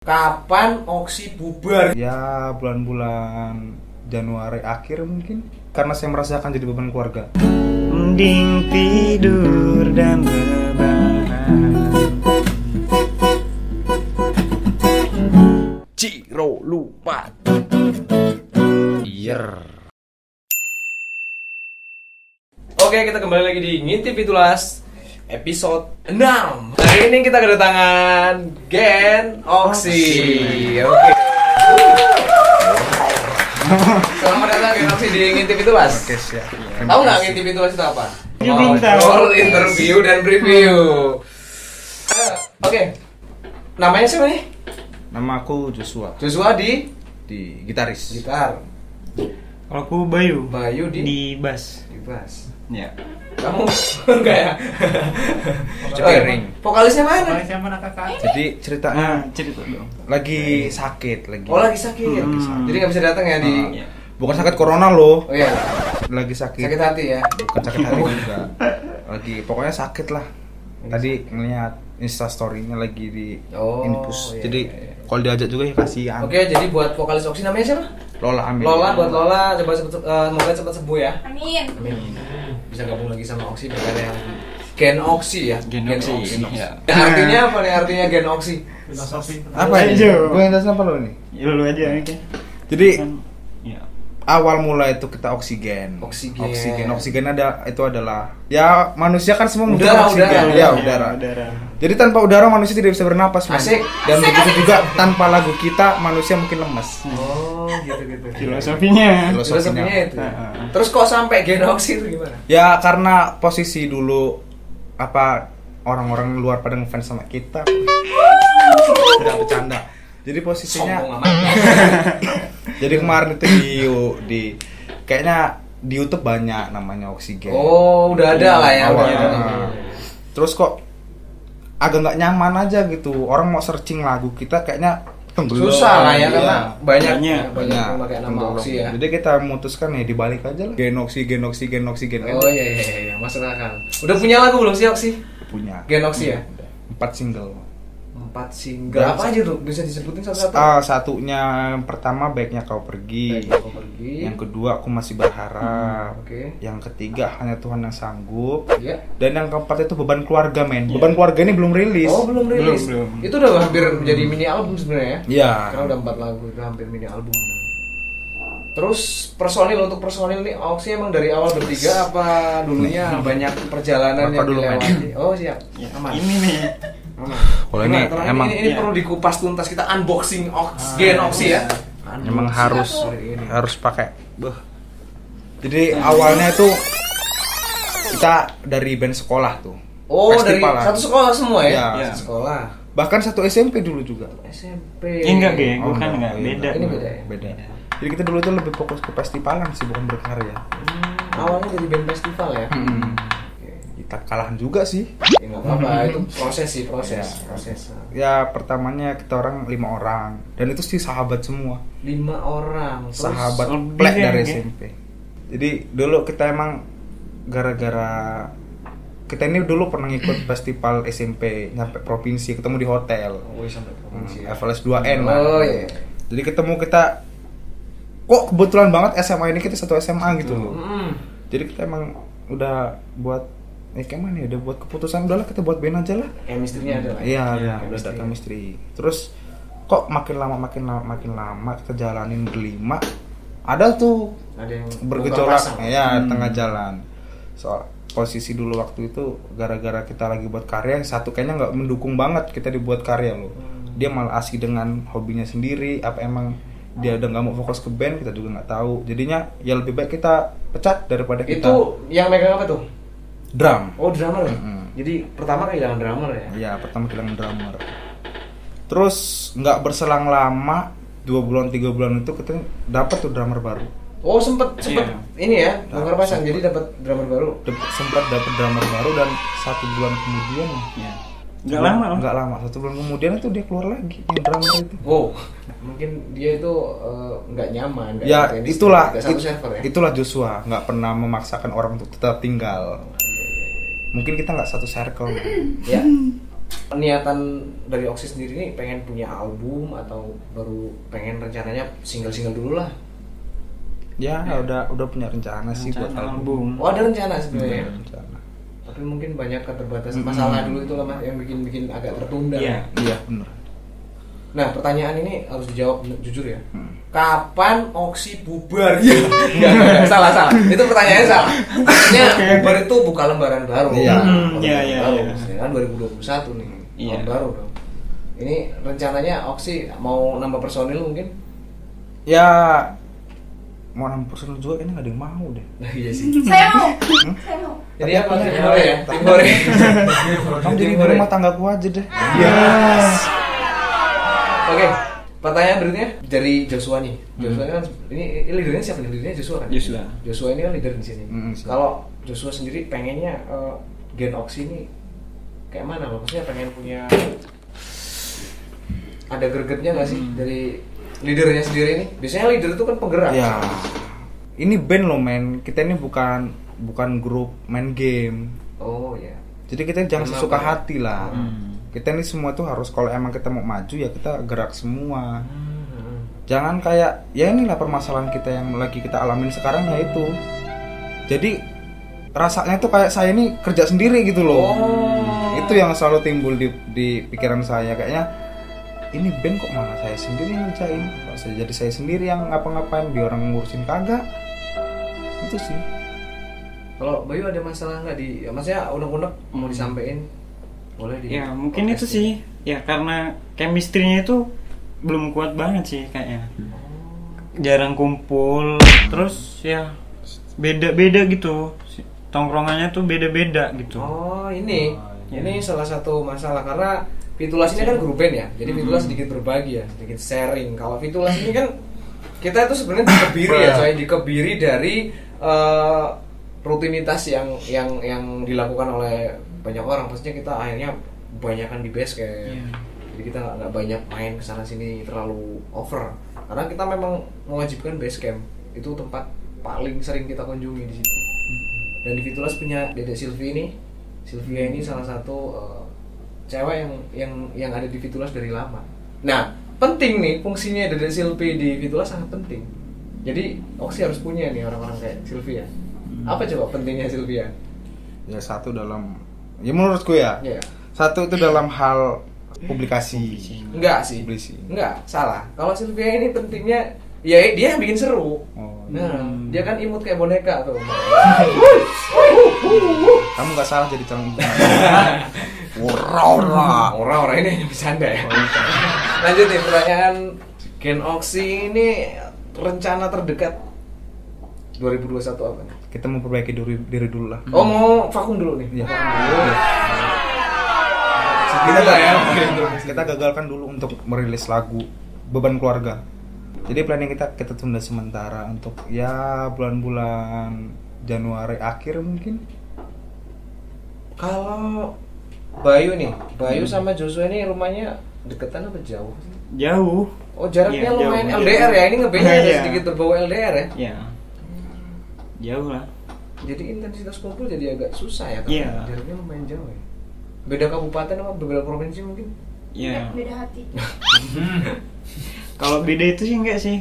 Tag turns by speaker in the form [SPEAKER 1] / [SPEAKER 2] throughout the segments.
[SPEAKER 1] Kapan Oksi bubar?
[SPEAKER 2] Ya bulan-bulan Januari akhir mungkin karena saya merasakan jadi beban keluarga.
[SPEAKER 3] Mending tidur dan rebahan
[SPEAKER 1] Ciro lupa. Iya. Oke, kita kembali lagi di Ngintip Itulas episode 6. Hari ini kita kedatangan Gen Oksi. Oke. Selamat datang Gen Oksi di Ngintip Itulas.
[SPEAKER 2] Oke siap.
[SPEAKER 1] Tahu nggak Ngintip itu apa?
[SPEAKER 3] Belum tahu.
[SPEAKER 1] Ngobrol, interview dan review. Eh, Oke. Namanya siapa nih?
[SPEAKER 2] Nama aku Joshua
[SPEAKER 1] Joshua di
[SPEAKER 2] di gitaris.
[SPEAKER 1] gitar.
[SPEAKER 3] Kalau aku Bayu
[SPEAKER 1] Bayu di
[SPEAKER 3] di bass
[SPEAKER 1] di bass.
[SPEAKER 3] Ya
[SPEAKER 1] Kamu enggak ya?
[SPEAKER 2] Coba ring.
[SPEAKER 1] Vokalisnya mana?
[SPEAKER 3] siapa nak kakak?
[SPEAKER 2] Jadi ceritanya
[SPEAKER 3] Nah cerita dong
[SPEAKER 2] lagi sakit lagi.
[SPEAKER 1] Oh lagi sakit.
[SPEAKER 3] Hmm.
[SPEAKER 1] Jadi nggak bisa datang ya di.
[SPEAKER 3] Iya.
[SPEAKER 2] Bukan sakit corona loh.
[SPEAKER 1] Oh iya.
[SPEAKER 2] Lagi sakit.
[SPEAKER 1] Sakit hati ya.
[SPEAKER 2] Bukan sakit hati juga. Lagi pokoknya sakit lah. Tadi ngeliat Insta story-nya lagi di
[SPEAKER 1] Oh,
[SPEAKER 2] infus.
[SPEAKER 1] iya,
[SPEAKER 2] Jadi
[SPEAKER 1] iya, iya.
[SPEAKER 2] kalau diajak juga ya kasihan.
[SPEAKER 1] Oke, jadi buat vokalis Oksi namanya siapa?
[SPEAKER 2] Lola ambil.
[SPEAKER 1] Lola buat Lola coba cepet eh, semoga cepat sembuh ya.
[SPEAKER 4] Amin.
[SPEAKER 1] Amin. Bisa gabung lagi sama Oksi berkarya yang Gen Oksi ya.
[SPEAKER 3] Gen Oksi, iya.
[SPEAKER 1] Nah, artinya apa nih artinya Gen Oksi?
[SPEAKER 2] Apa?
[SPEAKER 3] Ayo.
[SPEAKER 2] Gue yang apa lo nih?
[SPEAKER 3] Ya lu aja nih kan
[SPEAKER 2] Jadi
[SPEAKER 3] Kan, Ya
[SPEAKER 2] awal mula itu kita oksigen.
[SPEAKER 1] Oksigen.
[SPEAKER 2] Oksigen. Oksigen ada itu adalah ya manusia kan semua
[SPEAKER 1] Udara,
[SPEAKER 2] membutuhkan oksigen.
[SPEAKER 1] udara.
[SPEAKER 2] Ya,
[SPEAKER 3] Ya,
[SPEAKER 2] udara.
[SPEAKER 3] udara.
[SPEAKER 2] Jadi tanpa udara manusia tidak bisa bernapas.
[SPEAKER 1] Asik.
[SPEAKER 2] Dan
[SPEAKER 4] Asik,
[SPEAKER 2] begitu
[SPEAKER 4] asik,
[SPEAKER 2] juga tanpa lagu kita manusia mungkin lemas.
[SPEAKER 1] Oh, gitu gitu.
[SPEAKER 3] Filosofinya
[SPEAKER 1] Filosofinya itu. ya. Terus kok sampai Gen Oksi itu gimana?
[SPEAKER 2] Ya karena posisi dulu apa orang-orang luar pada ngefans sama kita. Tidak bercanda. Jadi posisinya jadi kemarin itu di di kayaknya di YouTube banyak namanya oksigen.
[SPEAKER 1] Oh, udah ada lah ya.
[SPEAKER 2] Awal. Nah, Terus kok agak nggak nyaman aja gitu. Orang mau searching lagu kita kayaknya tenggelam.
[SPEAKER 1] Susah lah ya
[SPEAKER 2] Iya.
[SPEAKER 1] karena banyak
[SPEAKER 3] Banyak,
[SPEAKER 1] pakai nama. Oksi ya.
[SPEAKER 2] Jadi kita memutuskan ya dibalik aja lah. Genoksi, genoksi, genoksi, gen
[SPEAKER 1] Oh iya iya iya, masuk akal. Udah punya lagu belum sih Oksi?
[SPEAKER 2] punya.
[SPEAKER 1] Gen Oksi ya?
[SPEAKER 2] Empat single.
[SPEAKER 1] Empat single. Apa aja tuh? Bisa disebutin satu-satu?
[SPEAKER 2] Ah, satunya pertama baiknya kau pergi.
[SPEAKER 1] Baik, aku pergi.
[SPEAKER 2] Yang kedua aku masih berharap.
[SPEAKER 1] Oke.
[SPEAKER 2] Yang ketiga hanya Tuhan yang sanggup.
[SPEAKER 1] Iya.
[SPEAKER 2] Dan yang keempat itu beban keluarga men.
[SPEAKER 3] Iya.
[SPEAKER 2] Beban keluarga ini belum rilis.
[SPEAKER 1] Oh belum rilis.
[SPEAKER 3] Belum, belum.
[SPEAKER 1] Itu udah hampir menjadi mini album sebenarnya ya.
[SPEAKER 2] Iya.
[SPEAKER 1] Karena udah empat lagu itu hampir mini album. Terus personil untuk personil nih Oksi emang dari awal bertiga apa dulunya banyak perjalanan yang
[SPEAKER 2] dulu,
[SPEAKER 1] dilewati? Oh siap.
[SPEAKER 3] Ya,
[SPEAKER 1] Aman.
[SPEAKER 3] Ini nih
[SPEAKER 1] Aman.
[SPEAKER 2] Kalau ini emang-
[SPEAKER 1] ini, ini
[SPEAKER 3] Iya.
[SPEAKER 1] perlu dikupas tuntas kita unboxing Ox Gen Oksi ya.
[SPEAKER 2] Emang
[SPEAKER 1] Unboxing
[SPEAKER 2] harus
[SPEAKER 1] ini.
[SPEAKER 2] harus pakai. Beuh. Jadi awalnya itu kita dari band sekolah tuh.
[SPEAKER 1] Oh dari
[SPEAKER 2] Festivalan.
[SPEAKER 1] satu sekolah semua ya?
[SPEAKER 2] Iya.
[SPEAKER 1] Satu sekolah.
[SPEAKER 2] Bahkan satu SMP dulu juga.
[SPEAKER 1] SMP.
[SPEAKER 3] Ya, enggak, Geng.
[SPEAKER 2] Oh,
[SPEAKER 3] Bukan, enggak.
[SPEAKER 2] iya,
[SPEAKER 3] Beda.
[SPEAKER 1] Ini beda ya?
[SPEAKER 2] Beda. Jadi kita dulu tuh lebih fokus ke festivalan sih bukan berkarya.
[SPEAKER 1] Hmm, awalnya dari band festival ya.
[SPEAKER 2] Hmm. Kita kalahan juga sih.
[SPEAKER 1] Ya apa-apa, itu proses sih proses,
[SPEAKER 2] Iya.
[SPEAKER 1] proses.
[SPEAKER 2] Ya pertamanya kita orang lima orang dan itu sih sahabat semua.
[SPEAKER 1] Lima orang. Terus,
[SPEAKER 2] sahabat plek
[SPEAKER 3] ya,
[SPEAKER 2] dari
[SPEAKER 3] Geng?
[SPEAKER 2] SMP. Jadi dulu kita emang gara-gara kita ini dulu pernah ngikut festival SMP nyampe provinsi ketemu di hotel.
[SPEAKER 1] Oh, iya, sampai provinsi. ya.
[SPEAKER 2] FLS 2N lah.
[SPEAKER 1] Oh iya.
[SPEAKER 2] Jadi ketemu kita kok kebetulan banget SMA ini kita satu SMA gitu loh.
[SPEAKER 1] Hmm.
[SPEAKER 2] Jadi kita emang udah buat eh kayak mana ya udah buat keputusan udahlah kita buat band aja lah.
[SPEAKER 1] Chemistry-nya ada lah.
[SPEAKER 2] Iya,
[SPEAKER 1] ya,
[SPEAKER 2] iya, udah ada chemistry. Terus kok makin lama makin lama makin lama kita jalanin berlima ada tuh
[SPEAKER 1] Ada yang
[SPEAKER 2] bergejolak ya
[SPEAKER 3] Hmm.
[SPEAKER 2] tengah jalan. Soal posisi dulu waktu itu gara-gara kita lagi buat karya yang satu kayaknya nggak mendukung banget kita dibuat karya loh.
[SPEAKER 1] Hmm.
[SPEAKER 2] Dia malah asik dengan hobinya sendiri apa emang dia udah nggak mau fokus ke band kita juga nggak tahu. Jadinya ya lebih baik kita pecat daripada kita
[SPEAKER 1] Itu yang megang apa tuh?
[SPEAKER 2] Drum.
[SPEAKER 1] Oh drummer. ya?
[SPEAKER 2] Mm-mm.
[SPEAKER 1] Jadi pertama kehilangan drummer ya.
[SPEAKER 2] Iya, pertama kehilangan drummer. Terus nggak berselang lama, dua bulan tiga bulan itu kita dapat tuh drummer baru.
[SPEAKER 1] Oh sempet sempet
[SPEAKER 3] Iya.
[SPEAKER 1] ini ya
[SPEAKER 2] Nah,
[SPEAKER 1] pasang
[SPEAKER 2] sempet.
[SPEAKER 1] jadi dapat drummer baru.
[SPEAKER 2] Dap- sempat dapat drummer baru dan satu bulan kemudian
[SPEAKER 3] Ya Enggak lama loh
[SPEAKER 2] nggak lama satu bulan kemudian itu dia keluar lagi yang drummer itu
[SPEAKER 1] Wow, mungkin dia itu eh, nggak nyaman. nggak
[SPEAKER 2] ya itulah
[SPEAKER 1] nggak satu
[SPEAKER 2] it-
[SPEAKER 1] server ya.
[SPEAKER 2] itulah Joshua nggak pernah memaksakan orang untuk tetap tinggal
[SPEAKER 1] Iya, iya, iya.
[SPEAKER 2] Mungkin kita nggak satu circle
[SPEAKER 1] Ya. niatan dari Oxy sendiri nih pengen punya album atau baru pengen rencananya single-single dulu lah
[SPEAKER 2] Ya, udah udah punya rencana sih buat
[SPEAKER 3] Rencana
[SPEAKER 2] album.
[SPEAKER 1] oh ada rencana sebenarnya
[SPEAKER 2] Ada rencana.
[SPEAKER 1] tapi mungkin banyak keterbatasan masalah dulu itu lah Mas, yang bikin bikin agak tertunda
[SPEAKER 3] Iya.
[SPEAKER 2] Iya, bener.
[SPEAKER 1] Nah pertanyaan ini harus dijawab jujur ya
[SPEAKER 2] Hmm.
[SPEAKER 1] kapan Oxy bubar ya salah salah itu pertanyaannya salah maksudnya
[SPEAKER 3] oke.
[SPEAKER 1] bubar itu buka lembaran baru
[SPEAKER 2] Iya.
[SPEAKER 3] Hmm, iya, iya,
[SPEAKER 1] baru.
[SPEAKER 3] iya.
[SPEAKER 1] Ya kan 2021 nih
[SPEAKER 3] Iya.
[SPEAKER 1] tahun baru dong ini rencananya Oxy mau nambah personil mungkin
[SPEAKER 2] Ya mau 6 persen juga ini nggak ada yang mau deh.
[SPEAKER 1] nah iya sih
[SPEAKER 4] Saya mau.
[SPEAKER 2] Hmm?
[SPEAKER 4] Saya mau.
[SPEAKER 1] jadi apa
[SPEAKER 2] aku
[SPEAKER 1] tim
[SPEAKER 2] ya.
[SPEAKER 1] hore ya tim hore
[SPEAKER 2] Kamu jadi
[SPEAKER 1] hore.
[SPEAKER 2] rumah tanggaku aja deh.
[SPEAKER 1] Yes. Oke, pertanyaan berikutnya dari Joshua nih. Joshua ini kan ini, ini leadernya siapa nih? Leadernya Joshua kan?
[SPEAKER 3] Joshua.
[SPEAKER 1] Joshua ini kan leader di sini.
[SPEAKER 2] Mm, sih.
[SPEAKER 1] Kalau Joshua sendiri pengennya eh, Gen Oxy ini kayak mana? Maksudnya pengen punya ada gregetnya nggak sih
[SPEAKER 3] Hmm.
[SPEAKER 1] dari leadernya sendiri ini? Biasanya leader itu kan penggerak.
[SPEAKER 2] Ya. Ini band loh men. Kita ini bukan bukan grup main game.
[SPEAKER 1] Oh ya.
[SPEAKER 2] Jadi kita jangan
[SPEAKER 1] Kenapa
[SPEAKER 2] sesuka hati lah.
[SPEAKER 3] Hmm.
[SPEAKER 2] Kita ini semua tuh harus kalau emang kita mau maju ya kita gerak semua.
[SPEAKER 1] Hmm.
[SPEAKER 2] Jangan kayak ya inilah permasalahan kita yang lagi kita alamin sekarang ya itu. Jadi rasanya tuh kayak saya ini kerja sendiri gitu loh.
[SPEAKER 1] Oh.
[SPEAKER 2] Itu yang selalu timbul di, di pikiran saya kayaknya ini band kok malah saya sendiri yang ngerjain. Kok saya jadi saya sendiri yang ngapa-ngapain dia orang ngurusin kagak. Itu sih.
[SPEAKER 1] Kalau Bayu ada masalah nggak di? Ya, maksudnya unek-unek mau
[SPEAKER 3] Hmm.
[SPEAKER 1] disampaikan boleh di.
[SPEAKER 3] Ya mungkin itu sih ya karena chemistry-nya itu belum kuat banget sih kayaknya. Jarang kumpul, terus ya beda-beda gitu. Tongkrongannya tuh beda-beda gitu.
[SPEAKER 1] Oh ini,
[SPEAKER 3] iya.
[SPEAKER 1] ini salah satu masalah karena Fitulas ini kan grup band ya, jadi
[SPEAKER 3] Hmm.
[SPEAKER 1] Fitulas sedikit berbagi ya, sedikit sharing. Kalau Fitulas ini kan kita itu sebenarnya dikebiri ya, coy, dikebiri dari eh, rutinitas yang yang yang dilakukan oleh banyak orang. Pastinya kita akhirnya kebanyakan di base kayak,
[SPEAKER 3] Iya.
[SPEAKER 1] jadi kita nggak nggak banyak main ke sana sini terlalu over. Karena kita memang mewajibkan base camp. Itu tempat paling sering kita kunjungi di situ. Dan di Fitulas punya Dede Silvi ini. Sylvia ini salah satu eh, cewek yang yang yang ada di Fitulas dari lama. Nah penting nih fungsinya Dede Silvi di Fitulas sangat penting. Jadi Oxy harus punya nih orang-orang kayak Sylvia. Apa coba pentingnya Sylvia?
[SPEAKER 2] Ya satu dalam ya menurutku ya.
[SPEAKER 1] ya
[SPEAKER 2] Satu itu dalam hal publikasi.
[SPEAKER 1] enggak sih
[SPEAKER 2] Publisi.
[SPEAKER 1] enggak salah kalau Sylvia ini pentingnya ya dia yang bikin seru
[SPEAKER 2] Oh,
[SPEAKER 1] nah
[SPEAKER 3] Hmm.
[SPEAKER 1] dia kan imut kayak boneka tuh
[SPEAKER 2] Kamu nggak salah jadi calon ibu. Ora
[SPEAKER 1] Orang-orang ini hanya bercanda ya. Lanjut nih pertanyaan Gen Oxy ini rencana terdekat 2021 apa nih?
[SPEAKER 2] Kita mau perbaiki diri, diri dulu lah.
[SPEAKER 1] Oh mau vakum dulu nih?
[SPEAKER 2] Iya.
[SPEAKER 1] Vakum dulu.
[SPEAKER 2] Kita
[SPEAKER 1] lah ya.
[SPEAKER 2] Kita gagalkan dulu untuk merilis lagu beban keluarga. Jadi planning kita kita tunda sementara untuk ya bulan-bulan Januari akhir mungkin.
[SPEAKER 1] Kalau Bayu nih, Bayu sama Joshua ini rumahnya deketan apa jauh? sih?
[SPEAKER 3] Jauh.
[SPEAKER 1] Oh jaraknya
[SPEAKER 3] Iya,
[SPEAKER 1] lumayan
[SPEAKER 3] jauh.
[SPEAKER 1] LDR ya, ini ngebandnya ada
[SPEAKER 3] Iya.
[SPEAKER 1] sedikit berbau LDR ya.
[SPEAKER 3] Ya. Jauh lah.
[SPEAKER 1] Jadi intensitas kumpul jadi agak susah ya, karena
[SPEAKER 3] Iya.
[SPEAKER 1] jaraknya lumayan jauh ya. Beda kabupaten apa beberapa provinsi mungkin?
[SPEAKER 3] Ya.
[SPEAKER 4] Beda hati.
[SPEAKER 3] Kalau beda itu sih enggak sih.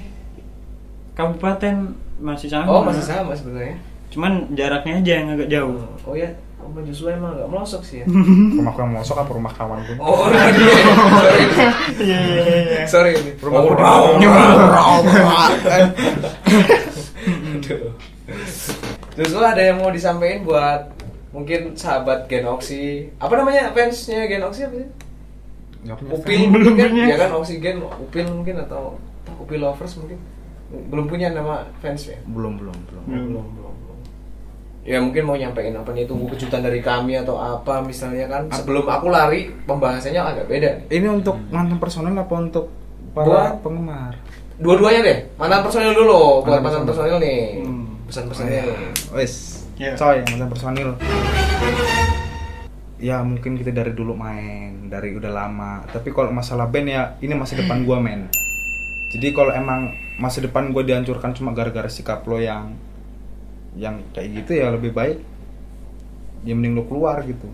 [SPEAKER 3] Kabupaten masih sama.
[SPEAKER 1] Oh masih sama sebenarnya.
[SPEAKER 3] Cuman jaraknya aja yang agak jauh.
[SPEAKER 1] Oh ya, Om Joshua emang agak melosok sih ya.
[SPEAKER 2] Rumahku yang mosok apa rumah kawan pun.
[SPEAKER 1] Oh, iya. sorry.
[SPEAKER 3] Iya iya iya.
[SPEAKER 1] Sorry ini.
[SPEAKER 2] Rumahku di
[SPEAKER 1] Aduh. Joshua ada yang mau disampaikan buat mungkin sahabat Gen Oxy. Apa namanya fansnya Gen Oxy apa sih? Upil
[SPEAKER 3] Belum
[SPEAKER 1] mungkin kan?
[SPEAKER 3] punya.
[SPEAKER 1] Ya kan Oxygen, Upil mungkin atau atau Upil lovers mungkin. Belum punya nama fansnya.
[SPEAKER 2] Belum belum belum.
[SPEAKER 3] Hmm.
[SPEAKER 1] belum belum belum ya mungkin mau nyampein apa nih tunggu kejutan dari kami atau apa misalnya kan sebelum aku lari pembahasannya agak beda.
[SPEAKER 2] Ini untuk mantan personel apa untuk para
[SPEAKER 1] Buat-
[SPEAKER 2] penggemar?
[SPEAKER 1] dua-duanya deh mantan personil dulu buat
[SPEAKER 2] Mantan personil
[SPEAKER 1] nih
[SPEAKER 3] Hmm.
[SPEAKER 1] Pesan-pesannya nih
[SPEAKER 2] Wes,
[SPEAKER 3] Ya.
[SPEAKER 2] coy, mantan personil. Ya mungkin kita dari dulu main, dari udah lama. Tapi kalau masalah band ya ini masa depan gua men. Jadi kalau emang masa depan gua dihancurkan cuma gara-gara sikap lo yang yang kayak gitu ya lebih baik ya mending lo keluar gitu.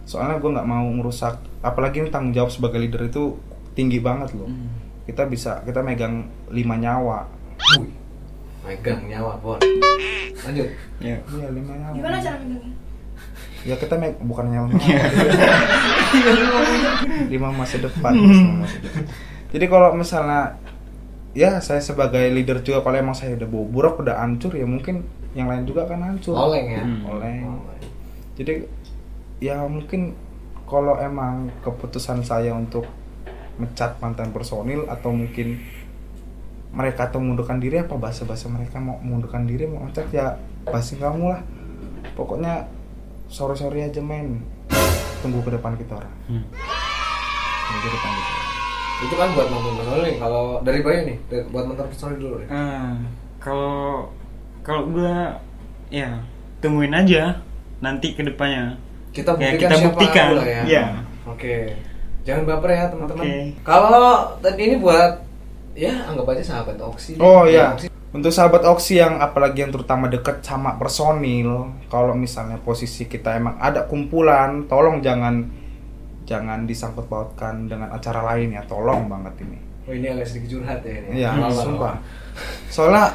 [SPEAKER 2] soalnya gue nggak mau merusak apalagi ini tanggung jawab sebagai leader itu tinggi banget loh
[SPEAKER 3] Hmm.
[SPEAKER 2] kita bisa kita megang lima nyawa
[SPEAKER 1] Wih, megang nyawa bon lanjut
[SPEAKER 3] Ya.
[SPEAKER 2] iya lima nyawa
[SPEAKER 4] Gimana cara megangnya?
[SPEAKER 2] ya kita meg bukan nyawa lima masa depan lima masa depan. jadi kalau misalnya ya saya sebagai leader juga kalau emang saya udah bobrok udah hancur ya mungkin yang lain juga akan hancur
[SPEAKER 1] oleng ya
[SPEAKER 3] Hmm.
[SPEAKER 2] oleng
[SPEAKER 1] Oleng.
[SPEAKER 2] jadi ya mungkin kalau emang keputusan saya untuk mecat mantan personil atau mungkin mereka atau mundurkan diri apa bahasa bahasa mereka mau mundurkan diri mau mecat ya pasti kamu lah pokoknya sorry aja men tunggu ke depan kita orang
[SPEAKER 3] Hmm.
[SPEAKER 2] tunggu ke depan kita
[SPEAKER 1] itu kan buat mantan personil nih kalau dari Bayu nih buat mantan personil dulu nih
[SPEAKER 3] Ah, kalau kalau gua ya tungguin aja nanti ke depannya
[SPEAKER 1] kita
[SPEAKER 3] Ya,
[SPEAKER 1] buktikan
[SPEAKER 3] kita
[SPEAKER 1] siapa
[SPEAKER 3] buktikan.
[SPEAKER 1] lah ya
[SPEAKER 3] Iya.
[SPEAKER 1] oke jangan baper ya teman-teman
[SPEAKER 3] Oke.
[SPEAKER 1] kalau tadi ini buat ya anggap aja sahabat oksi
[SPEAKER 2] Oh iya.
[SPEAKER 1] Oksi.
[SPEAKER 2] Untuk sahabat Oksi yang apalagi yang terutama deket sama personil, kalau misalnya posisi kita emang ada kumpulan, tolong jangan jangan disangkut pautkan dengan acara lain ya, tolong banget ini.
[SPEAKER 1] oh ini agak sedikit curhat ya ini
[SPEAKER 2] Iya,
[SPEAKER 1] Lala,
[SPEAKER 2] sumpah. Soalnya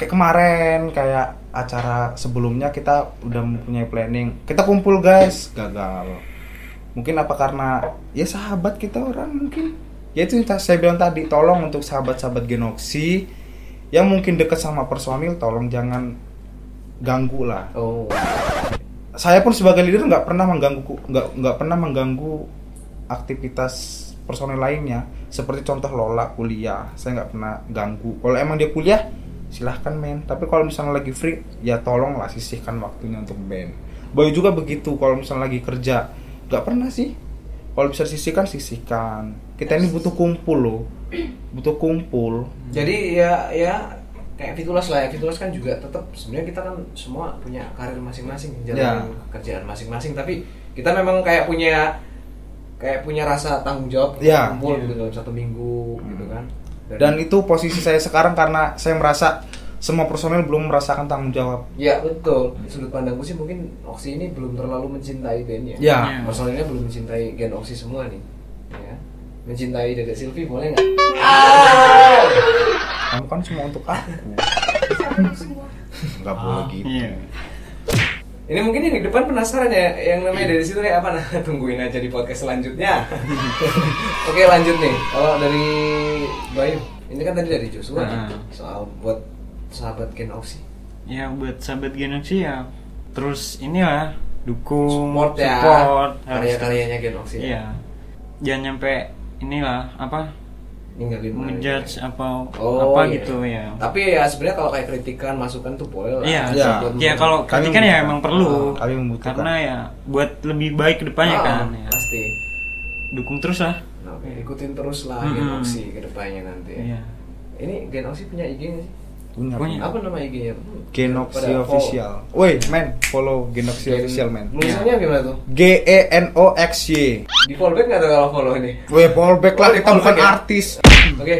[SPEAKER 2] kayak kemarin kayak acara sebelumnya kita udah mempunyai planning, kita kumpul guys, gagal. Mungkin apa karena ya sahabat kita orang mungkin ya itu yang saya bilang tadi tolong untuk sahabat-sahabat Genoksi yang mungkin dekat sama personil tolong jangan ganggu lah.
[SPEAKER 1] Oh.
[SPEAKER 2] Saya pun sebagai leader nggak pernah mengganggu nggak nggak pernah mengganggu aktivitas personel lainnya. Seperti contoh Lola kuliah saya nggak pernah ganggu. Kalau emang dia kuliah silahkan men tapi kalau misalnya lagi free ya tolonglah sisihkan waktunya untuk band Boy juga begitu kalau misalnya lagi kerja. Nggak pernah sih kalau bisa sisihkan sisihkan kita ini butuh kumpul loh butuh kumpul
[SPEAKER 1] jadi ya ya kayak Fitulas lah ya Fitulas kan juga tetap sebenarnya kita kan semua punya karir masing-masing jalanin
[SPEAKER 2] Ya.
[SPEAKER 1] kerjaan masing-masing tapi kita memang kayak punya kayak punya rasa tanggung jawab
[SPEAKER 2] Ya.
[SPEAKER 1] kumpul
[SPEAKER 3] Iya.
[SPEAKER 1] gitu dalam satu minggu gitu kan
[SPEAKER 2] dan itu posisi saya sekarang karena saya merasa semua personel belum merasakan tanggung jawab
[SPEAKER 1] ya betul Di sudut pandangku sih mungkin Oksi ini belum terlalu mencintai bandnya
[SPEAKER 2] Ya.
[SPEAKER 1] personilnya belum mencintai gen Oksi semua nih ya mencintai Dede Silvi boleh nggak
[SPEAKER 2] kamu kan semua untuk aku
[SPEAKER 4] Semua.
[SPEAKER 2] nggak boleh gitu
[SPEAKER 3] Iya.
[SPEAKER 1] Ini mungkin yang di depan penasaran ya, yang namanya dari situ kayak apa nah? Tungguin aja di podcast selanjutnya. Oke lanjut nih, kalau dari Bayu, ini kan tadi dari Joshua nih,
[SPEAKER 3] Nah.
[SPEAKER 1] soal buat sahabat Gen Oksi.
[SPEAKER 3] Ya buat sahabat Genoksi ya terus inilah dukung
[SPEAKER 1] Support ya,
[SPEAKER 3] support,
[SPEAKER 1] karya-karyanya Gen Oksi. ya.
[SPEAKER 3] Iya. Jangan nyampe inilah apa
[SPEAKER 1] Ninggalin
[SPEAKER 3] menjudge
[SPEAKER 1] mereka.
[SPEAKER 3] apa
[SPEAKER 1] Oh,
[SPEAKER 3] apa
[SPEAKER 1] iya.
[SPEAKER 3] gitu ya.
[SPEAKER 1] Tapi ya sebenarnya kalau kayak kritikan, masukan tuh boleh lah.
[SPEAKER 3] Iya,
[SPEAKER 2] Iya.
[SPEAKER 1] Buat
[SPEAKER 3] ya kalau kritikan ya emang perlu.
[SPEAKER 2] Ah, kami membutuhkan.
[SPEAKER 3] Karena ya buat lebih baik ke depannya
[SPEAKER 1] Ah,
[SPEAKER 3] kan. Ya.
[SPEAKER 1] Pasti.
[SPEAKER 3] Dukung terus lah.
[SPEAKER 1] Nah, oke, ikutin terus lah Gen
[SPEAKER 3] Mm-mm.
[SPEAKER 1] Oksi ke depannya nanti.
[SPEAKER 3] Iya.
[SPEAKER 1] Ini Gen Oksi punya IG sih?
[SPEAKER 2] Punya
[SPEAKER 3] Punya.
[SPEAKER 1] Apa nama IG-nya?
[SPEAKER 2] Genoxy
[SPEAKER 1] Pada follow.
[SPEAKER 2] official woi men follow Genoxy
[SPEAKER 1] Gen-
[SPEAKER 2] official men
[SPEAKER 1] Tulisannya gimana tuh?
[SPEAKER 2] G E N O X Y
[SPEAKER 1] Di fallback nggak tuh kalau follow ini?
[SPEAKER 2] Woi fallback lah
[SPEAKER 1] Oh,
[SPEAKER 2] kita bukan
[SPEAKER 1] ya?
[SPEAKER 2] artis
[SPEAKER 1] Oke,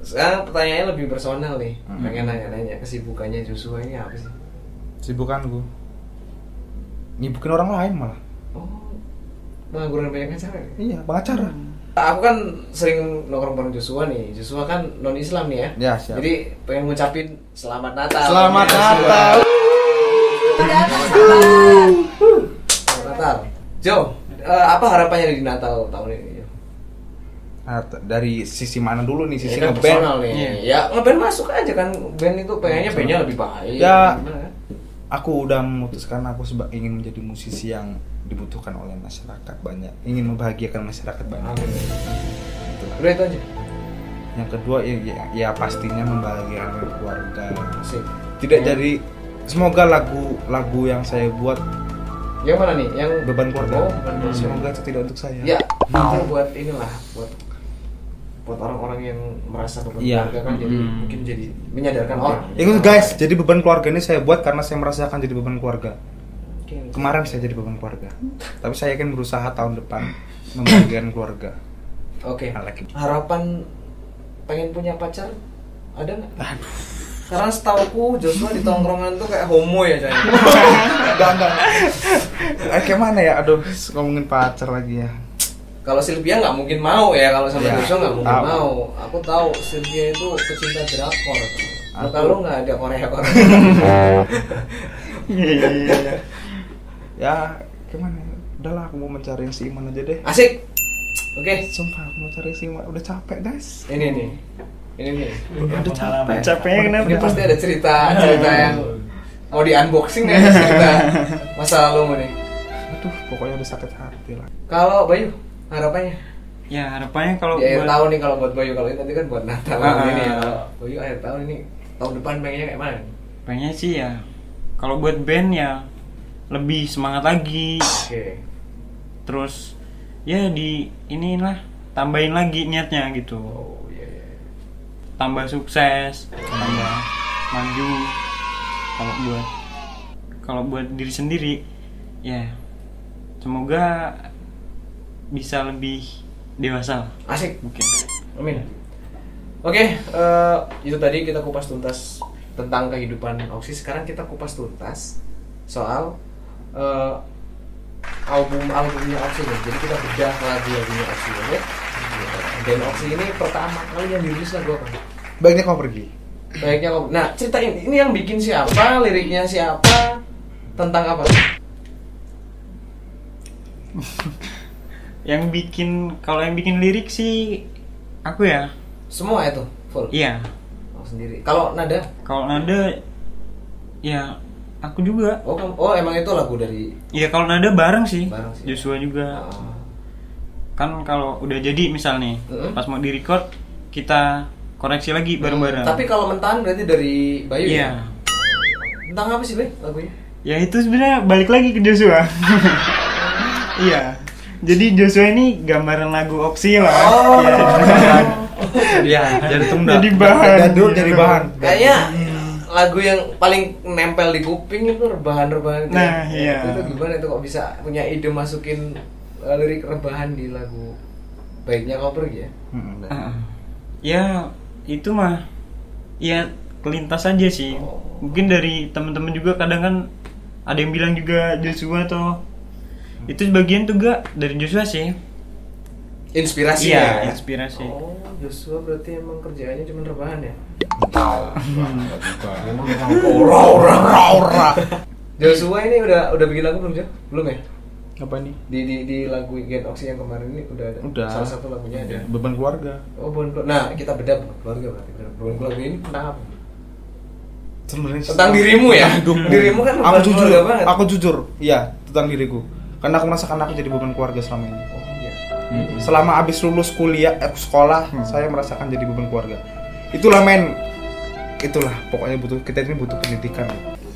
[SPEAKER 1] sekarang pertanyaannya lebih personal nih.
[SPEAKER 2] Hmm.
[SPEAKER 1] Pengen nanya-nanya kesibukannya Joshua ini apa sih?
[SPEAKER 2] sibukan gue nyibukin orang lain malah
[SPEAKER 1] Oh, pengangguran banyak acara. ya?
[SPEAKER 2] iya pengacara
[SPEAKER 1] Aku kan sering nongkrong bareng Joshua nih. Joshua kan non Islam nih ya.
[SPEAKER 2] Ya, siap.
[SPEAKER 1] Jadi pengen ngucapin selamat Natal.
[SPEAKER 2] selamat
[SPEAKER 1] Joshua.
[SPEAKER 2] Natal
[SPEAKER 1] Selamat Natal. Jo, eh, apa harapannya di Natal tahun ini?
[SPEAKER 2] Nah, dari sisi mana dulu nih sisi
[SPEAKER 1] Ini kan
[SPEAKER 2] ngeband
[SPEAKER 1] personal nih.
[SPEAKER 3] Iya.
[SPEAKER 1] Ya ngeband masuk aja kan. Band itu pengennya bandnya lebih baik.
[SPEAKER 2] Ya. Aku udah memutuskan aku seba- ingin menjadi musisi yang dibutuhkan oleh masyarakat banyak ingin membahagiakan masyarakat banyak
[SPEAKER 1] Amin.
[SPEAKER 2] Itulah.
[SPEAKER 1] Udah itu aja.
[SPEAKER 2] yang kedua ya, ya, ya pastinya membahagiakan keluarga
[SPEAKER 1] Asik.
[SPEAKER 2] tidak
[SPEAKER 1] Ya.
[SPEAKER 2] jadi semoga lagu lagu yang saya buat
[SPEAKER 1] Yang mana nih? Yang
[SPEAKER 2] beban keluarga
[SPEAKER 1] Oh, beban
[SPEAKER 2] semoga itu tidak untuk saya
[SPEAKER 1] Ya, itu buat inilah buat buat orang-orang yang merasa beban
[SPEAKER 2] Iya.
[SPEAKER 1] keluarga kan jadi
[SPEAKER 3] Hmm.
[SPEAKER 1] mungkin jadi menyadarkan orang.
[SPEAKER 2] Ingat guys, jadi beban keluarga ini saya buat karena saya merasakan jadi beban keluarga.
[SPEAKER 1] Oke.
[SPEAKER 2] Kemarin saya jadi beban keluarga, tapi saya akan berusaha tahun depan membahagiakan keluarga.
[SPEAKER 1] Oke.
[SPEAKER 2] Like it.
[SPEAKER 1] Harapan pengen punya pacar ada nggak?
[SPEAKER 2] Aduh,
[SPEAKER 1] Karena setauku Joshua di tongkrongan tuh kayak homo ya coy.
[SPEAKER 2] enggak enggak kayak mana ya aduh ngomongin pacar lagi ya
[SPEAKER 1] Kalau Sylvia nggak mungkin mau ya kalau sama
[SPEAKER 2] Ya,
[SPEAKER 1] Joshua nggak mungkin
[SPEAKER 2] tahu.
[SPEAKER 1] mau. Aku tahu Sylvia itu pecinta drakor.
[SPEAKER 2] Aku-
[SPEAKER 1] Kalau nggak ada Korea Korea.
[SPEAKER 3] Iya iya iya.
[SPEAKER 2] ya gimana ya? udahlah aku mau mencari yang seiman aja deh
[SPEAKER 1] Asik. Oke.
[SPEAKER 2] sumpah aku mau cari yang seiman udah capek guys
[SPEAKER 1] Ini nih. Ini nih.
[SPEAKER 2] udah capek
[SPEAKER 3] Capeknya kenapa?
[SPEAKER 1] Ini pasti ada cerita cerita yang mau di unboxing nih cerita masa lalu nih.
[SPEAKER 2] aduh pokoknya udah sakit hati lah
[SPEAKER 1] Kalau Bayu harapannya
[SPEAKER 3] Ya harapannya kalau
[SPEAKER 1] di akhir
[SPEAKER 3] buat-
[SPEAKER 1] tahun nih kalau buat Bayu kalau ini nanti kan buat Natal
[SPEAKER 3] Ah,
[SPEAKER 1] ini ya.
[SPEAKER 3] ah.
[SPEAKER 1] Bayu akhir tahun ini tahun depan pengennya kayak mana?
[SPEAKER 3] pengennya sih ya kalau buat band ya lebih semangat lagi
[SPEAKER 1] Oke.
[SPEAKER 3] terus ya di inilah tambahin lagi niatnya gitu
[SPEAKER 1] Oh iya iya.
[SPEAKER 3] tambah sukses tambah maju kalau buat kalau buat diri sendiri ya semoga bisa lebih dewasa
[SPEAKER 1] Asik.
[SPEAKER 3] mungkin
[SPEAKER 1] Amin. Oke, eh, itu tadi kita kupas tuntas tentang kehidupan Oxy. Sekarang kita kupas tuntas soal eh, album albumnya Oxy nih. Jadi kita bedah lagu-lagunya Oxy ya. Dan Oxy ini pertama kali yang dirilis lagu apa?
[SPEAKER 2] baiknya kau pergi
[SPEAKER 1] Baiknya kau. Nah, ceritain ini yang bikin siapa, liriknya siapa, tentang apa?
[SPEAKER 3] yang bikin kalau yang bikin lirik sih aku ya
[SPEAKER 1] Semua itu full.
[SPEAKER 3] iya
[SPEAKER 1] Oh, sendiri. Kalau nada?
[SPEAKER 3] kalau nada ya aku juga
[SPEAKER 1] Oh, oh emang itu lagu dari
[SPEAKER 3] Iya kalau nada bareng sih,
[SPEAKER 1] Bareng sih.
[SPEAKER 3] Joshua juga.
[SPEAKER 1] Ah.
[SPEAKER 3] Kan kalau udah jadi misal nih,
[SPEAKER 1] Mm-mm.
[SPEAKER 3] pas mau di record kita koreksi lagi bareng-bareng.
[SPEAKER 1] Tapi kalau mentahan berarti dari Bayu
[SPEAKER 3] Iya.
[SPEAKER 1] ya? Tentang apa sih, Bay, lagunya?
[SPEAKER 3] Ya itu sebenarnya balik lagi ke Joshua. Iya. Jadi Joshua ini gambaran lagu Oxy lah.
[SPEAKER 1] Oh.
[SPEAKER 3] Iya.
[SPEAKER 2] ya jadi tunda
[SPEAKER 3] Jadi bahan.
[SPEAKER 2] dulu jadi bahan
[SPEAKER 1] Kayaknya lagu yang paling nempel di kuping itu rebahan-rebahan itu.
[SPEAKER 3] Nah,
[SPEAKER 1] ya.
[SPEAKER 3] iya.
[SPEAKER 1] Itu, gimana itu kok bisa punya ide masukin uh, lirik rebahan di lagu Baiknya Kau Pergi ya?
[SPEAKER 2] Mm-mm.
[SPEAKER 3] Ah. Ya itu mah ya kelintas aja sih.
[SPEAKER 1] Oh.
[SPEAKER 3] Mungkin dari teman-teman juga kadang kan ada yang bilang juga Joshua toh itu sebagian juga dari Joshua sih.
[SPEAKER 1] Inspirasi
[SPEAKER 3] Iya,
[SPEAKER 1] ya?
[SPEAKER 3] inspirasi.
[SPEAKER 1] Oh, Joshua berarti emang kerjaannya cuma rebahan ya?
[SPEAKER 2] ora ora ora ora
[SPEAKER 1] Joshua ini udah udah bikin lagu belum sih? Belum ya?
[SPEAKER 2] apa nih
[SPEAKER 1] Di, di, di lagu Get Oxy yang kemarin ini udah ada?
[SPEAKER 2] Udah.
[SPEAKER 1] Salah satu lagunya ada?
[SPEAKER 2] beban keluarga
[SPEAKER 1] Oh, bukan keluarga. Nah, kita bedah bukan keluarga berarti. Bukan keluarga ini tentang apa?
[SPEAKER 2] sebenarnya
[SPEAKER 1] Tentang dirimu ya? Dirimu kan
[SPEAKER 2] aku jujur
[SPEAKER 1] banget.
[SPEAKER 2] aku jujur iya tentang diriku karena aku merasakan aku jadi beban keluarga selama ini
[SPEAKER 1] Oh iya.
[SPEAKER 2] selama abis lulus kuliah eh, sekolah
[SPEAKER 3] Hmm.
[SPEAKER 2] saya merasakan jadi beban keluarga itulah men itulah pokoknya butuh kita ini butuh pendidikan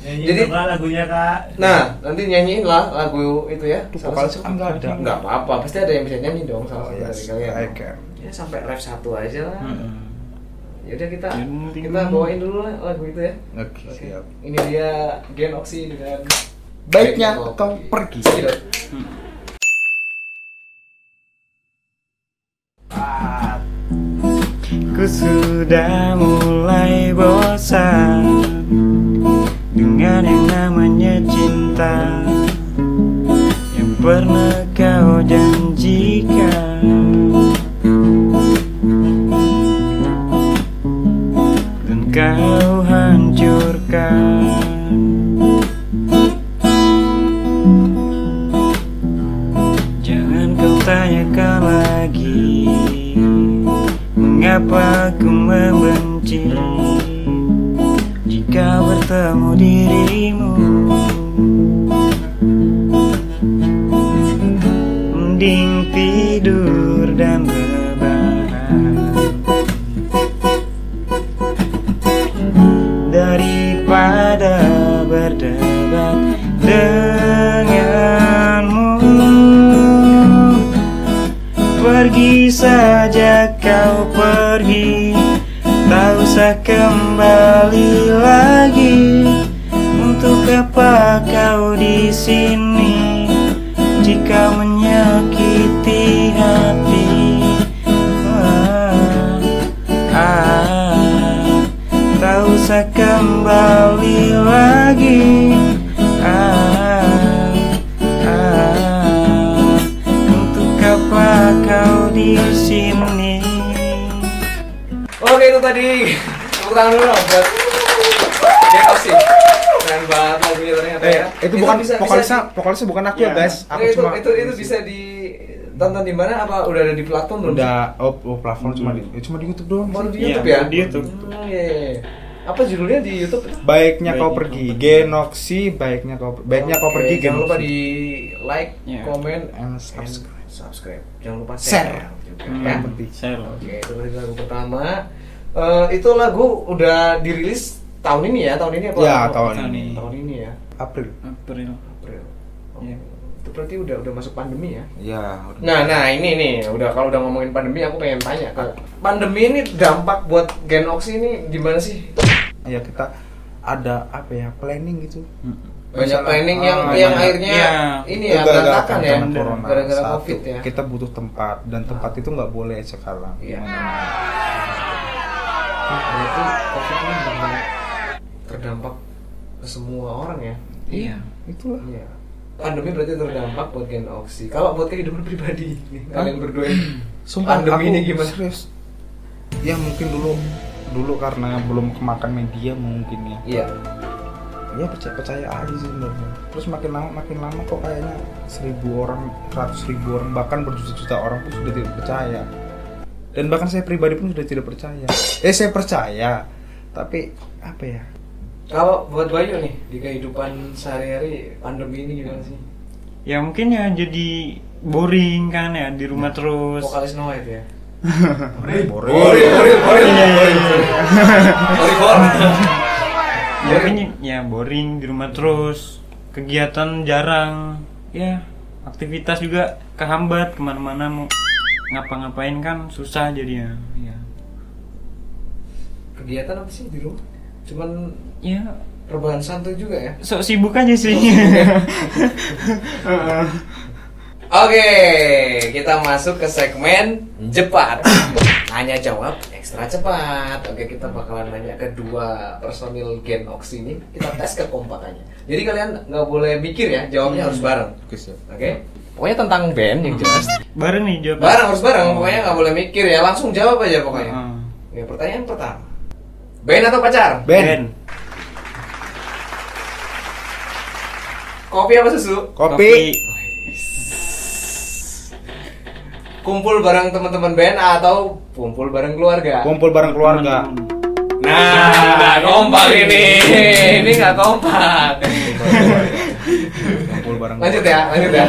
[SPEAKER 1] Jadi-
[SPEAKER 5] Jadi lagunya kak.
[SPEAKER 1] Nah, nanti nyanyiin lah lagu itu ya. Satu-
[SPEAKER 2] kan nggak ada.
[SPEAKER 1] Nggak apa-apa, pasti ada yang bisa nyanyi dong
[SPEAKER 2] Oh,
[SPEAKER 1] salah satu
[SPEAKER 2] yes,
[SPEAKER 1] dari kalian.
[SPEAKER 2] Can.
[SPEAKER 1] Ya sampai ref satu aja lah.
[SPEAKER 3] Mm-mm.
[SPEAKER 1] Yaudah kita kita bawain dulu lah lagu itu ya.
[SPEAKER 2] oke siap
[SPEAKER 1] Ini dia Gen Oxy dengan
[SPEAKER 2] baiknya kau pergi.
[SPEAKER 1] Sedot.
[SPEAKER 3] Ku sudah mulai bosan Dengan yang namanya cinta Yang pernah kau janjikan. Dan kau hancurkan Mengapa aku membenci? Jika bertemu dirimu Usah kembali lagi Untuk apa kau di sini? Jika menyakiti hati ah, ah, Tak usah kembali lagi. Ah, ah, Untuk apa kau di sini?
[SPEAKER 1] Oke itu tadi tepuk tangan dulu dong buat Get Off sih Keren banget lagunya ternyata ya
[SPEAKER 2] Eh, itu bukan
[SPEAKER 1] bisa- bisa
[SPEAKER 2] vokalisnya,
[SPEAKER 1] di-
[SPEAKER 2] vokalisnya bukan aku
[SPEAKER 3] Iya.
[SPEAKER 2] ya guys. Aku
[SPEAKER 1] itu,
[SPEAKER 2] cuma
[SPEAKER 1] itu itu bisa ditonton di mana apa udah ada di platform belum?
[SPEAKER 2] udah oh, oh platform cuma di ya, cuma di YouTube doang.
[SPEAKER 1] Baru di
[SPEAKER 3] Iya,
[SPEAKER 1] YouTube ya?
[SPEAKER 3] baru di YouTube.
[SPEAKER 1] Hmm, iya, iya, iya. Apa judulnya di YouTube?
[SPEAKER 2] Baiknya kau
[SPEAKER 3] Baiknya
[SPEAKER 2] pergi,
[SPEAKER 3] kau pergi.
[SPEAKER 2] Genoksi, baiknya kau baiknya kau pergi,
[SPEAKER 1] Jangan lupa di like,
[SPEAKER 3] Iya.
[SPEAKER 1] komen,
[SPEAKER 2] And
[SPEAKER 1] and
[SPEAKER 2] subscribe.
[SPEAKER 1] subscribe. Jangan lupa
[SPEAKER 2] Share.
[SPEAKER 1] share, juga
[SPEAKER 3] Hmm,
[SPEAKER 1] ya.
[SPEAKER 3] share.
[SPEAKER 1] Oke, itu lagu pertama. Eh, itu lagu udah dirilis tahun ini ya, tahun ini apa?
[SPEAKER 2] Ya,
[SPEAKER 1] Oh,
[SPEAKER 2] tahun
[SPEAKER 3] ini.
[SPEAKER 1] Tahun ini ya,
[SPEAKER 2] April.
[SPEAKER 3] April
[SPEAKER 1] April. Oh,
[SPEAKER 3] Iya.
[SPEAKER 1] Itu berarti udah udah masuk pandemi ya?
[SPEAKER 2] Ya.
[SPEAKER 1] Nah, nah ini nih, udah kalau udah ngomongin pandemi, aku pengen tanya ke pandemi ini dampak buat Gen Oxy ini gimana sih?
[SPEAKER 2] ya kita ada apa ya planning gitu.
[SPEAKER 1] Banyak
[SPEAKER 2] Misalnya,
[SPEAKER 1] planning yang
[SPEAKER 2] ah,
[SPEAKER 1] yang
[SPEAKER 3] banyak.
[SPEAKER 1] akhirnya
[SPEAKER 3] Iya.
[SPEAKER 1] ini
[SPEAKER 2] itu
[SPEAKER 1] ya
[SPEAKER 2] gara-gara
[SPEAKER 1] berantakan ya, gara-gara covid ya.
[SPEAKER 2] Kita butuh tempat dan tempat itu nggak boleh sekarang.
[SPEAKER 1] Iya.
[SPEAKER 2] Gimana?
[SPEAKER 1] Berarti covid ini benar terdampak ke semua orang ya?
[SPEAKER 3] Iya
[SPEAKER 2] Itulah.
[SPEAKER 1] Iya. Pandemi berarti terdampak buat Gen Oxy. Kalau buat kehidupan pribadi, kalian berdua ini,
[SPEAKER 2] Sumpah
[SPEAKER 1] pandemi ini gimana?
[SPEAKER 2] Serius. Ya mungkin dulu dulu karena belum kemakan media mungkin ya.
[SPEAKER 1] Iya.
[SPEAKER 2] Ya percaya percaya aja sih sebenarnya. Terus makin lama makin lama kok kayaknya seribu orang, ratus ribu orang bahkan berjuta-juta orang pun sudah tidak percaya. Dan bahkan saya pribadi pun sudah tidak percaya. Eh saya percaya, tapi apa ya?
[SPEAKER 1] Kalau buat Bayu nih di kehidupan sehari-hari pandemi ini gimana sih?
[SPEAKER 3] Ya mungkin ya jadi boring kan ya di rumah terus
[SPEAKER 1] Vokalis No ya.
[SPEAKER 2] Boril,
[SPEAKER 1] Boril, boril, boril.
[SPEAKER 3] Iya, iya, iya.
[SPEAKER 1] Boril, boril.
[SPEAKER 3] Ya mungkin ya boring di rumah terus Kegiatan jarang Ya aktivitas juga kehambat ke mana-mana mau ngapa-ngapain kan susah jadinya ya
[SPEAKER 1] Kegiatan apa sih di rumah? Cuman
[SPEAKER 3] ya
[SPEAKER 1] rebahan santai juga ya.
[SPEAKER 3] sok sibuk aja sih
[SPEAKER 1] Oke, kita masuk ke segmen cepat. Nanya jawab ekstra cepat. Oke, kita bakalan nanya ke dua personil Gen Ox ini. Kita tes kekompakannya. Jadi kalian nggak boleh mikir ya, jawabnya harus bareng.
[SPEAKER 2] Oke siap.
[SPEAKER 1] Pokoknya tentang band yang jelas.
[SPEAKER 3] bareng nih jawab
[SPEAKER 1] Bareng harus bareng, pokoknya nggak boleh mikir ya. Langsung jawab aja pokoknya.
[SPEAKER 3] Heeh.
[SPEAKER 1] Oke, pertanyaan pertama. Band atau pacar?
[SPEAKER 2] Ben,
[SPEAKER 1] Kopi apa susu?
[SPEAKER 2] kopi,
[SPEAKER 1] Kumpul bareng teman-teman band atau kumpul bareng keluarga?
[SPEAKER 2] kumpul bareng keluarga.
[SPEAKER 1] Nah, kompak ini. Ini nggak kompak.
[SPEAKER 2] Kumpul bareng.
[SPEAKER 1] Lanjut ya, lanjut ya.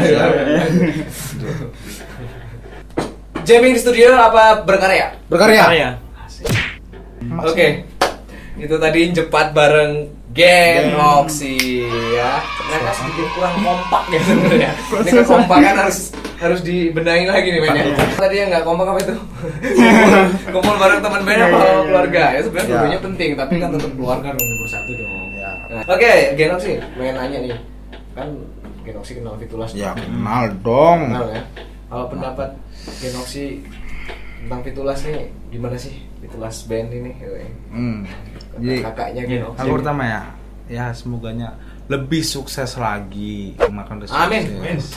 [SPEAKER 1] Jamming di studio apa berkarya?
[SPEAKER 2] Berkarya.
[SPEAKER 3] ya
[SPEAKER 2] Mas-
[SPEAKER 1] Oke. Itu tadi cepat bareng Gen
[SPEAKER 2] Gen.
[SPEAKER 1] Oxy ya. Ternyata sedikit kurang kompak ya sebenarnya. Ini kekompakan harus harus dibenahi lagi nih men ya. Tadi yang nggak kompak apa itu? Kumpul, bareng teman band apa
[SPEAKER 3] Iya, iya, iya.
[SPEAKER 1] keluarga. Ya sebenarnya
[SPEAKER 2] Ya.
[SPEAKER 1] dulunya penting, tapi kan tetap keluarga dong nomor satu dong.
[SPEAKER 2] Ya.
[SPEAKER 1] Nah, Oke, Gen Oxy, pengen nanya nih. Kan Gen Oxy kenal Fitulas.
[SPEAKER 2] Ya
[SPEAKER 1] dong.
[SPEAKER 2] kenal dong.
[SPEAKER 1] Kenal ya. Kalau pendapat Gen Oxy tentang Fitulas nih gimana sih? Fitulas band ini.
[SPEAKER 2] Hmm. Jadi
[SPEAKER 1] kakaknya Gen Oxy.
[SPEAKER 2] aku pertama ya, ya semoganya lebih sukses lagi makan
[SPEAKER 1] Amin.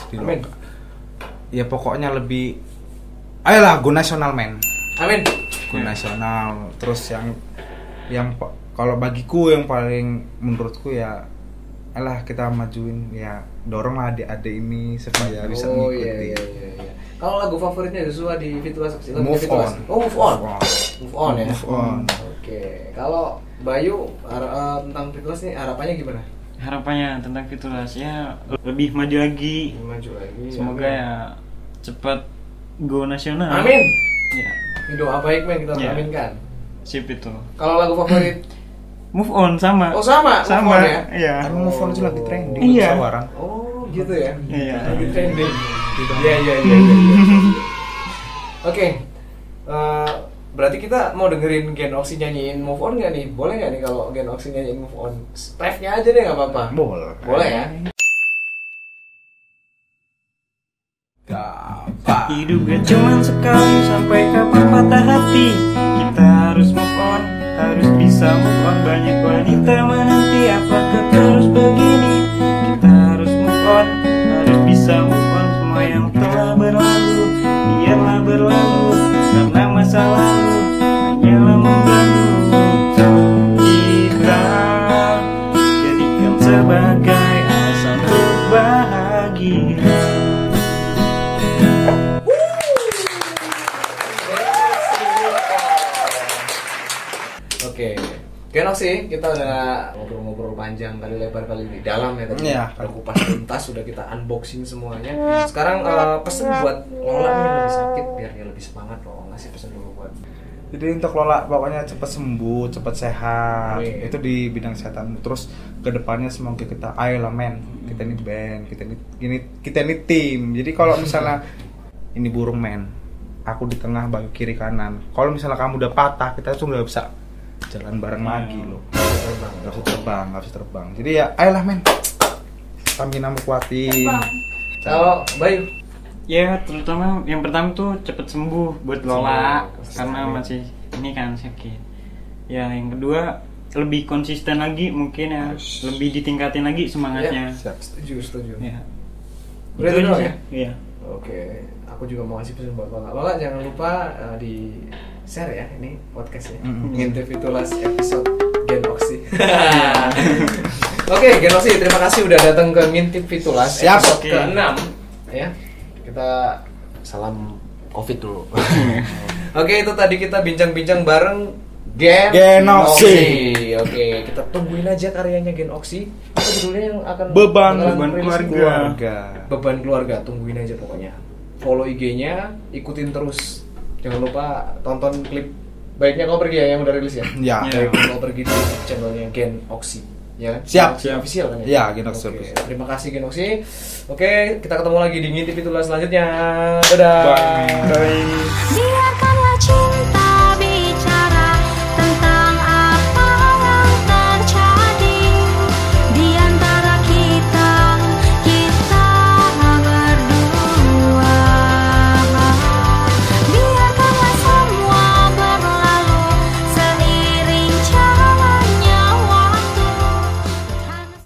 [SPEAKER 2] di
[SPEAKER 1] Amin.
[SPEAKER 2] lokal. Ya pokoknya lebih ayolah go nasional men.
[SPEAKER 1] Amin.
[SPEAKER 2] Go nasional. Terus yang yang kalau bagiku yang paling menurutku ya alah kita majuin ya doronglah adik-adik ini supaya bisa
[SPEAKER 1] oh
[SPEAKER 2] mengikuti.
[SPEAKER 1] iya iya iya. iya. Kalau lagu favoritnya Joshua di Fitulas apa sih? Lagunya
[SPEAKER 2] Move on.
[SPEAKER 1] Oh move on.
[SPEAKER 2] Move on.
[SPEAKER 1] Move on ya.
[SPEAKER 2] Move on.
[SPEAKER 1] Oke. Kalau Bayu har- eh, tentang Fitulas nih harapannya gimana?
[SPEAKER 3] harapannya tentang Fitulas ya lebih maju lagi
[SPEAKER 1] Maju lagi.
[SPEAKER 3] semoga
[SPEAKER 1] amin.
[SPEAKER 3] ya cepat go nasional
[SPEAKER 1] Amin.
[SPEAKER 3] ya
[SPEAKER 1] Ini doa baik men kita
[SPEAKER 3] Ya.
[SPEAKER 1] aminkan.
[SPEAKER 3] sip itu
[SPEAKER 1] Kalau lagu favorit
[SPEAKER 3] move on sama
[SPEAKER 1] Oh sama, move
[SPEAKER 3] sama
[SPEAKER 1] on ya?
[SPEAKER 3] iya
[SPEAKER 2] Karena move on itu lagi trending
[SPEAKER 3] Iya.
[SPEAKER 2] musyawarah.
[SPEAKER 1] Oh gitu ya.
[SPEAKER 3] Iya.
[SPEAKER 1] Lagi trending. Iya iya iya. iya, iya. Oke. Eh, berarti kita mau dengerin Gen Oxy nyanyiin Move On nggak nih? Boleh nggak nih kalau Gen Oxy nyanyiin Move On? Ref-nya aja deh nggak apa-apa.
[SPEAKER 2] Boleh.
[SPEAKER 1] Boleh ya?
[SPEAKER 2] Gampang.
[SPEAKER 3] Hidup gak cuman sekali sampai kapan patah hati Kita harus move on, harus Bersama orang banyak wanita menanti apa kita
[SPEAKER 1] udah ngobrol-ngobrol panjang kali lebar kali di dalam ya tadi.
[SPEAKER 2] Iya.
[SPEAKER 1] Udah kupas tuntas sudah kita unboxing semuanya. Sekarang eh, pesen buat Lola nih yang lagi sakit biar dia lebih semangat loh. Ngasih pesen dulu buat.
[SPEAKER 2] Jadi untuk Lola pokoknya cepat sembuh, cepat sehat.
[SPEAKER 1] Amin.
[SPEAKER 2] Itu di bidang kesehatan. Terus ke depannya semoga kita ayolah men, kita ini band, kita ini ini kita ini tim. Jadi kalau misalnya ini burung men, aku di tengah bagi kiri kanan. Kalau misalnya kamu udah patah, kita tuh nggak bisa jalan bareng
[SPEAKER 3] Hmm.
[SPEAKER 2] lagi loh.
[SPEAKER 1] Terbang.
[SPEAKER 2] Nggak bisa terbang, nggak bisa terbang. Jadi ya ayolah men, stamina mu kuatin.
[SPEAKER 4] Bang.
[SPEAKER 1] Kalau Bayu
[SPEAKER 3] Ya terutama yang pertama tuh cepet sembuh buat Lola
[SPEAKER 1] Sembuh.
[SPEAKER 3] karena masih ini kan sakit. Ya yang kedua lebih konsisten lagi mungkin ya
[SPEAKER 2] Harus.
[SPEAKER 3] lebih ditingkatin lagi semangatnya.
[SPEAKER 2] Siap.
[SPEAKER 1] setuju setuju.
[SPEAKER 3] Ya.
[SPEAKER 1] Udah
[SPEAKER 3] Itu aja
[SPEAKER 1] ya?
[SPEAKER 3] Iya.
[SPEAKER 1] Oke, aku juga mau kasih pesan buat Lola. Lola jangan lupa uh, di share ya ini podcastnya.
[SPEAKER 2] Mm-mm.
[SPEAKER 1] Ngintip itulah episode Gen Oxy. Oke, Gen Oxy, terima kasih udah datang ke Ngintip Fitulas
[SPEAKER 2] Siap.
[SPEAKER 1] episode
[SPEAKER 3] Oke.
[SPEAKER 1] ke-6 ya. Kita salam Covid dulu. Oke, itu tadi kita bincang-bincang bareng Gen,
[SPEAKER 2] Gen Oxy.
[SPEAKER 1] Oke, kita tungguin aja karyanya Gen Oxy. Apa judulnya yang akan
[SPEAKER 2] Beban
[SPEAKER 3] Beban keluarga.
[SPEAKER 2] Keluarga.
[SPEAKER 1] beban keluarga tungguin aja pokoknya follow IG-nya ikutin terus jangan lupa tonton klip baiknya kau pergi ya yang udah rilis ya
[SPEAKER 2] Ya.
[SPEAKER 3] Ya.
[SPEAKER 1] baiknya kau pergi di channelnya Gen Oxy ya kan?
[SPEAKER 2] Siap.
[SPEAKER 1] Siap. official kan
[SPEAKER 2] Ya, Gen Oxy
[SPEAKER 1] Oke,
[SPEAKER 2] official.
[SPEAKER 1] terima kasih Gen Oxy oke kita ketemu lagi di ngintip itulah selanjutnya dadah
[SPEAKER 3] Bye.
[SPEAKER 4] Dia